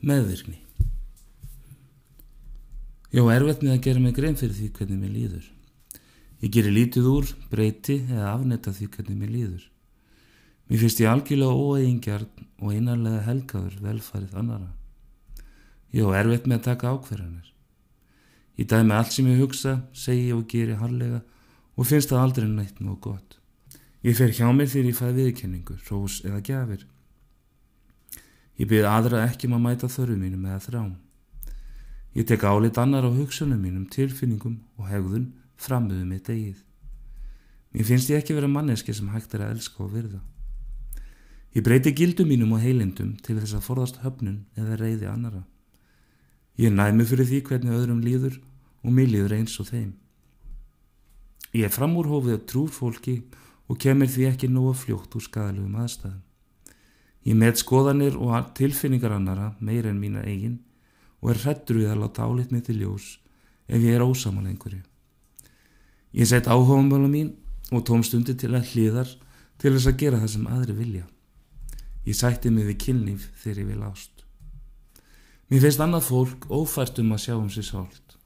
Meðvirkni Jó, erfitt með að gera mig grein fyrir því hvernig mér líður. Ég gerir lítið úr, breyti eða afnetta því hvernig mér líður. Mér finnst ég algjörlega óeigingjarn og einarlega helgaður velfarið annara. Jó, erfitt með að taka ákverðanir. Ég dæmi allt sem ég hugsa, segi og geri harlega og finnst það aldrei neitt nóg gott. Ég fer hjá mér þegar ég fæði viðkenningu, rós eða gjafir. Ég byrð aðra ekki um að mæta þörfu mínum eða þrám. Ég tek álit annar á hugsunum mínum, tilfinningum og hegðun framöðu mitt eigið. Mér finnst ég ekki vera manneski sem hægt er að elska og virða. Ég breyti gildum mínum og heilindum til þess að forðast höfnun eða reyði annara. Ég næmi fyrir því hvernig öðrum líður og mér líður eins og þeim. Ég er framúrhófið að trúr fólki og kemur því ekki nógu fljótt úr skadalugum aðstæðum. Ég met skoðanir og tilfinningar annara meir en mína eigin og er hrettur við að láta álit mig til ljós ef ég er ósamal einhverju. Ég set áhugamölu mín og tómstundi til að hlýðar til þess að gera það sem aðri vilja. Ég sætti mig við kynlíf þegar ég vil ást. Mér finnst annað fólk ófært um að sjá um sér sált.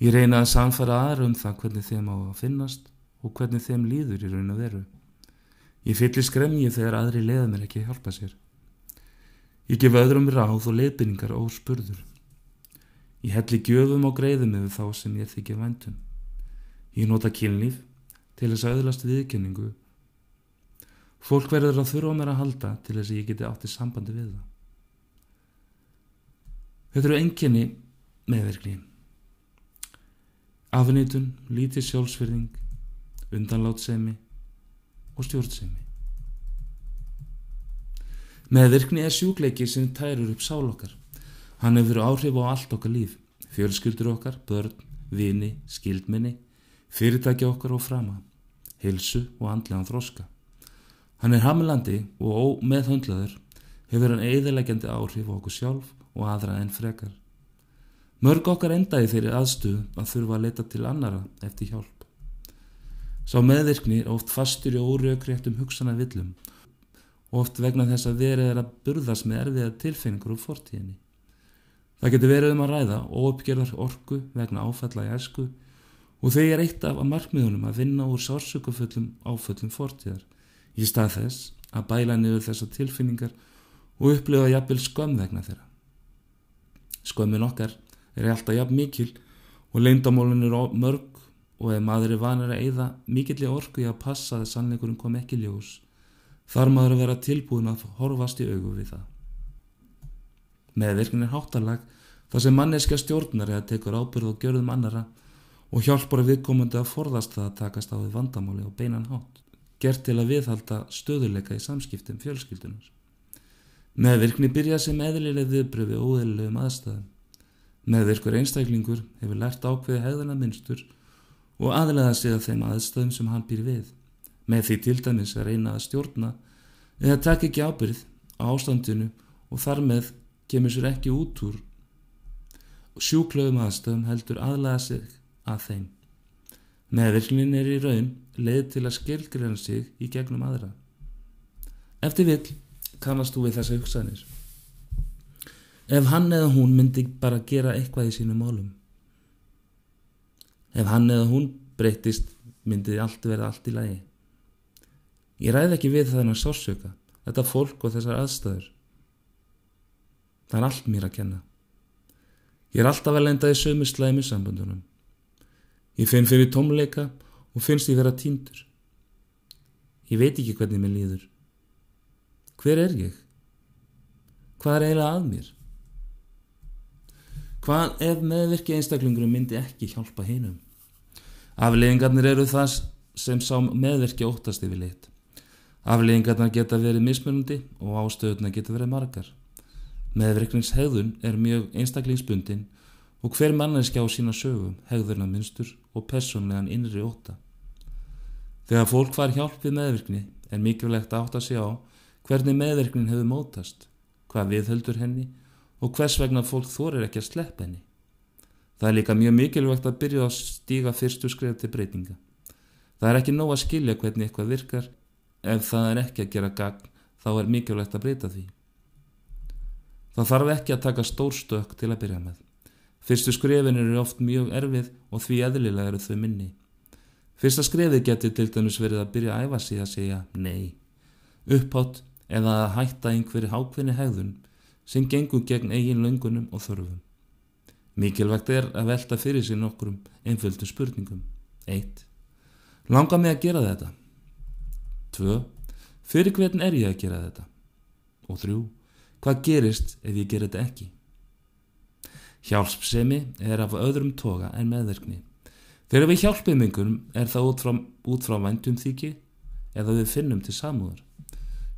Ég reyna að samfara aðra um það hvernig þeim á að finnast og hvernig þeim líður í raun að veru. Ég fyllir skremji þegar aðri leiða mér ekki hjálpa sér. Ég gef öðrum ráð og leiðbynningar og spurður. Ég helli gjöfum og greiðum yfir þá sem ég þykja vendum. Ég nota kynlíf til þess að öðlast viðkenningu. Fólk verður að þurfa mér að halda til þess að ég geti átti sambandi við það. Þetta eru enginni meðverkni. Afnýtun, lítið sjálfsverðing, undanlátsemi og stjórnsemi. Meðvirkni er sjúkleiki sem tærur upp sál okkar. Hann hefur áhrif á allt okkar líf, fjölskyldur okkar, börn, vini, skildminni, fyrirtæki okkar og frama, hilsu og andlegan þróska. Hann er hamilandi og ómeðhöndlaður hefur hann eðilegjandi áhrif á okkur sjálf og aðra en frekar. Mörg okkar endaði þeirri aðstuð að þurfa að leta til annara eftir hjálp. Sá meðvirkni er oft fastur í órökréttum hugsana villum og oft vegna þess að verið er að burðast með erfiða tilfinningur úr fortíðinni. Það getur verið um að ræða óuppgerðar orku vegna áfalla í æsku og þau er eitt af markmiðunum að vinna úr sársökufullum áföllum fortíðar í stað þess að bæla niður þessa tilfinningar og upplifa jafnvel skömm vegna þeirra. Skömmin okkar er alltaf jafn mikil og leindamólun er mörg og ef maður er vanir að eyða mikilli orku í að passa að sannleikurinn kom ekki ljós þar maður að vera tilbúin að horfast í augu við það. Meðvirknin er háttalag þar sem manneska stjórnar eða tekur ábyrð og gjörðum annara og hjálpar viðkomandi að forðast það að takast á við vandamáli og beinan hátt, gert til að viðhalda stöðuleika í samskiptum fjölskyldunar. Meðvirkni byrja sem eðlileg viðbröfi og óeðlilegum aðstæðum. Meðvirkur einstaklingur hefur lært ákveði hegðana minnstur og aðlega sig að þeim aðstöðum sem hann býr við með því til dæmis að reyna að stjórna eða taka ekki ábyrð á ástandinu og þar með kemur sér ekki út úr sjúklögum aðstöðum heldur aðlega sig að þeim. Meðvirknin er í raun leið til að skilgreina sig í gegnum aðra. Eftir vill kannast þú við þessa hugsanir. Ef hann eða hún myndi bara gera eitthvað í sínum málum Ef hann eða hún breytist myndið allt verða allt í lagi. Ég ræði ekki við þennan sársöka, þetta fólk og þessar aðstæður. Það er allt mér að kenna. Ég er alltaf að lenda í sömu slæmi sambundunum. Ég finn fyrir tómleika og finnst ég vera tíndur. Ég veit ekki hvernig mér líður. Hver er ég? Hvað er eiginlega að mér? Hvað ef meðvirkja einstaklingurum myndi ekki hjálpa hinnum? Afleggingarnir eru það sem sá meðverkja óttast yfir lit. Afleggingarnar geta verið mismunandi og ástöðuna geta verið margar. Meðverkningshegðun er mjög einstaklingsbundin og hver manneski á sína sögum, hegðurna mynstur og personlegan innri óta. Þegar fólk far hjálp við meðverkni er mikilvægt að átta sig á hvernig meðverknin hefur mótast, hvað viðhöldur henni og hvers vegna fólk þorir ekki að sleppa henni. Það er líka mjög mikilvægt að byrja að stíga fyrstu skrif til breytinga. Það er ekki nóg að skilja hvernig eitthvað virkar, ef það er ekki að gera gagn þá er mikilvægt að breyta því. Það þarf ekki að taka stór stök til að byrja með. Fyrstu skrefin eru oft mjög erfið og því eðlilega eru þau minni. Fyrsta skrefið getur til dæmis verið að byrja að æfa sig að segja nei, upphátt eða að hætta einhverju hákvinni hegðun sem gengur gegn eigin löngunum og þörfum. Mikilvægt er að velta fyrir sig nokkrum einföldu spurningum. 1. Langar mig að gera þetta? 2. Fyrir hvern er ég að gera þetta? Og 3. Hvað gerist ef ég ger þetta ekki? Hjálpsemi er af öðrum toga en meðverkni. Þegar við hjálpum einhverjum er það út frá, út frá væntum þykji eða við finnum til samúðar.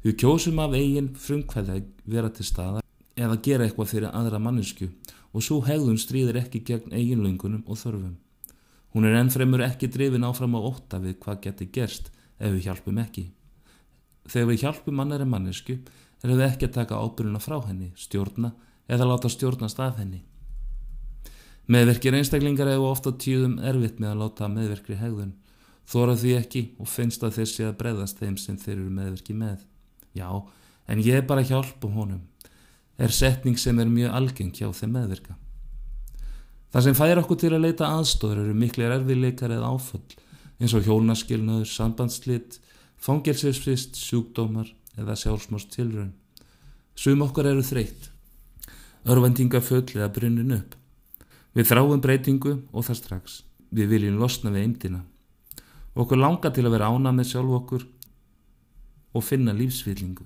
Við kjósum af eigin frumkvæði að vera til staða eða gera eitthvað fyrir aðra mannesku og svo hegðun stríðir ekki gegn eiginlöngunum og þörfum. Hún er ennfremur ekki drifin áfram á ótta við hvað getur gerst ef við hjálpum ekki. Þegar við hjálpum annari mannesku erum við ekki að taka ábyrjuna frá henni, stjórna eða láta stjórnast af henni. Meðverkir einstaklingar hefur ofta tíðum erfitt með að láta meðverkri hegðun, þóra því ekki og finnst að þeir sé að breyðast þeim sem þeir eru meðverki með. Já, en ég er bara hjálp um honum er setning sem er mjög algeng hjá þeim meðvirka. Það sem fær okkur til að leita aðstóður eru miklir erfiðleikar eða áföll eins og hjónaskilnaður, sambandslit, fangelsisfrist, sjúkdómar eða sjálfsmást tilrönd. Sum okkar eru þreytt, örvendinga full eða brunnin upp. Við þráum breytingu og það strax. Við viljum losna við eimdina. Okkur langar til að vera ána með sjálf okkur og finna lífsvillingu.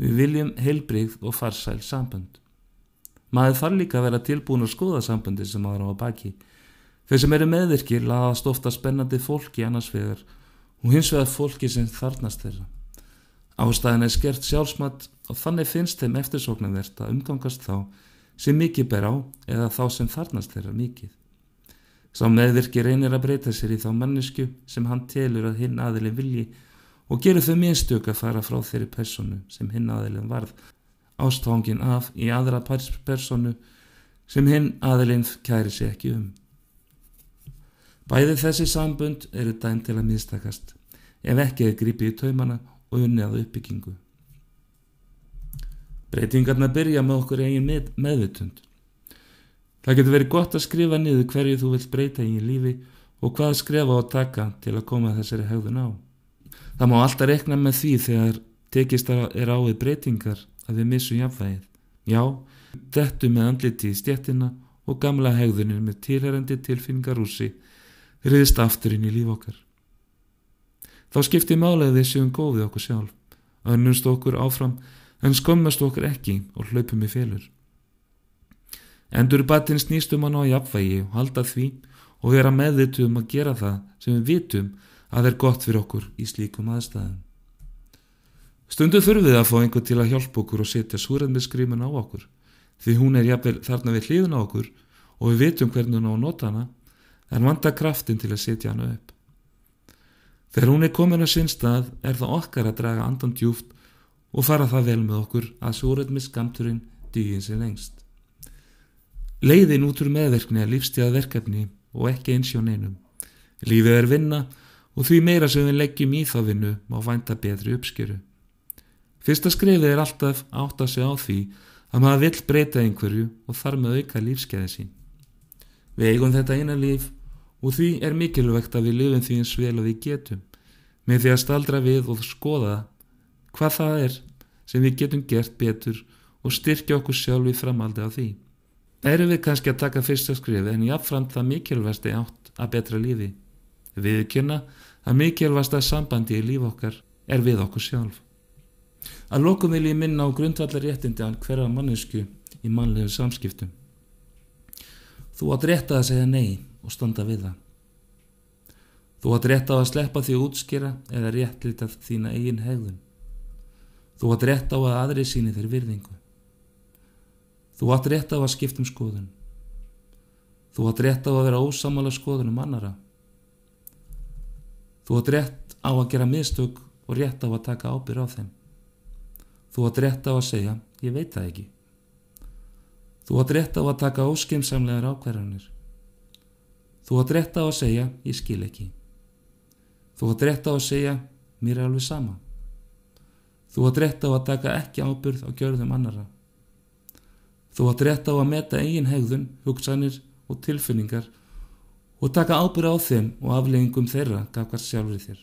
Við viljum heilbrigð og farsæl sambönd. Maður þarf líka að vera tilbúin að skoða samböndi sem maður á að baki. Þeir sem eru meðvirkir laðast ofta spennandi fólki annars vegar og hins vegar fólki sem þarnast þeirra. Ástæðin er skert sjálfsmatt og þannig finnst þeim eftirsóknarvert að umgangast þá sem mikið ber á eða þá sem þarnast þeirra mikið. Sá meðvirki reynir að breyta sér í þá mannesku sem hann telur að hinn aðilin vilji og gerur þau minnstök að fara frá þeirri personu sem hinn aðilin varð ástfangin af í aðra personu sem hinn aðilin kæri sér ekki um. Bæði þessi sambund eru dæm til að mistakast ef ekki er gripið í taumana og unnið að uppbyggingu. Breytingarna byrja með okkur eigin með, meðvitund. Það getur verið gott að skrifa niður hverju þú vilt breyta í lífi og hvað skrefa og taka til að koma þessari hegðun á. Það má alltaf rekna með því þegar tekist er á við breytingar að við missum jafnvægið. Já, þetta með andliti í stjettina og gamla hegðunir með tilherandi tilfinningarúsi riðist aftur inn í líf okkar. Þá skiptir málega við séum góðið okkur sjálf, önnumst okkur áfram en skommast okkur ekki og hlaupum í félur. Endur batinn snýstum hann á jafnvægi og halda því og vera meðvitu um að gera það sem við vitum að er gott fyrir okkur í slíkum aðstæðum. Stundu þurfum við að fá einhver til að hjálpa okkur og setja súræðmiðskrimun á okkur því hún er jafnvel þarna við hlýðun á okkur og við vitum hvernig hún á að nota hana en vanda kraftin til að setja hana upp. Þegar hún er komin að sinn stað er það okkar að draga andan djúft og fara það vel með okkur að súræðmiðskamturinn dýgin sér lengst. Leiðin út úr meðverkni er lífstíðað verkefni og ekki eins hjá neinum. Lífið er vinna og því meira sem við leggjum í þá vinnu má vænta betri uppskjöru. Fyrsta skrifið er alltaf átt að segja á því að maður vill breyta einhverju og þar með auka lífskeiði sín. Við eigum þetta eina líf og því er mikilvægt að við lifum því eins vel að við getum með því að staldra við og skoða hvað það er sem við getum gert betur og styrkja okkur sjálf í framaldi á því. Erum við kannski að taka fyrsta skrifið en jáfnframt það mikilvægst er átt að betra lífi. Við kynna að mikilvægsta sambandi í líf okkar er við okkur sjálf. Að lokum vil ég minna á grundvallar réttindi að hverja mannesku í mannlegu samskiptum. Þú átt rétt að segja nei og standa við það. Þú átt rétt á að sleppa því útskýra eða réttlita þína eigin hegðun. Þú átt rétt á að aðri síni þeir virðingu. Þú átt rétt á að skiptum skoðun. Þú átt rétt á að vera ósamála skoðunum annara. Þú átt rétt á að gera mistök og rétt á að taka ábyrg á þeim. Þú átt rétt á að segja, ég veit það ekki. Þú átt rétt á að taka óskimsamlegar ákverðanir. Þú átt rétt á að segja, ég skil ekki. Þú átt rétt á að segja, mér er alveg sama. Þú átt rétt á að taka ekki ábyrð á gjörðum annara. Þú átt rétt á að meta eigin hegðun, hugsanir og tilfinningar og taka ábyrð á þeim og afleggingum þeirra gafkvært sjálfur þér.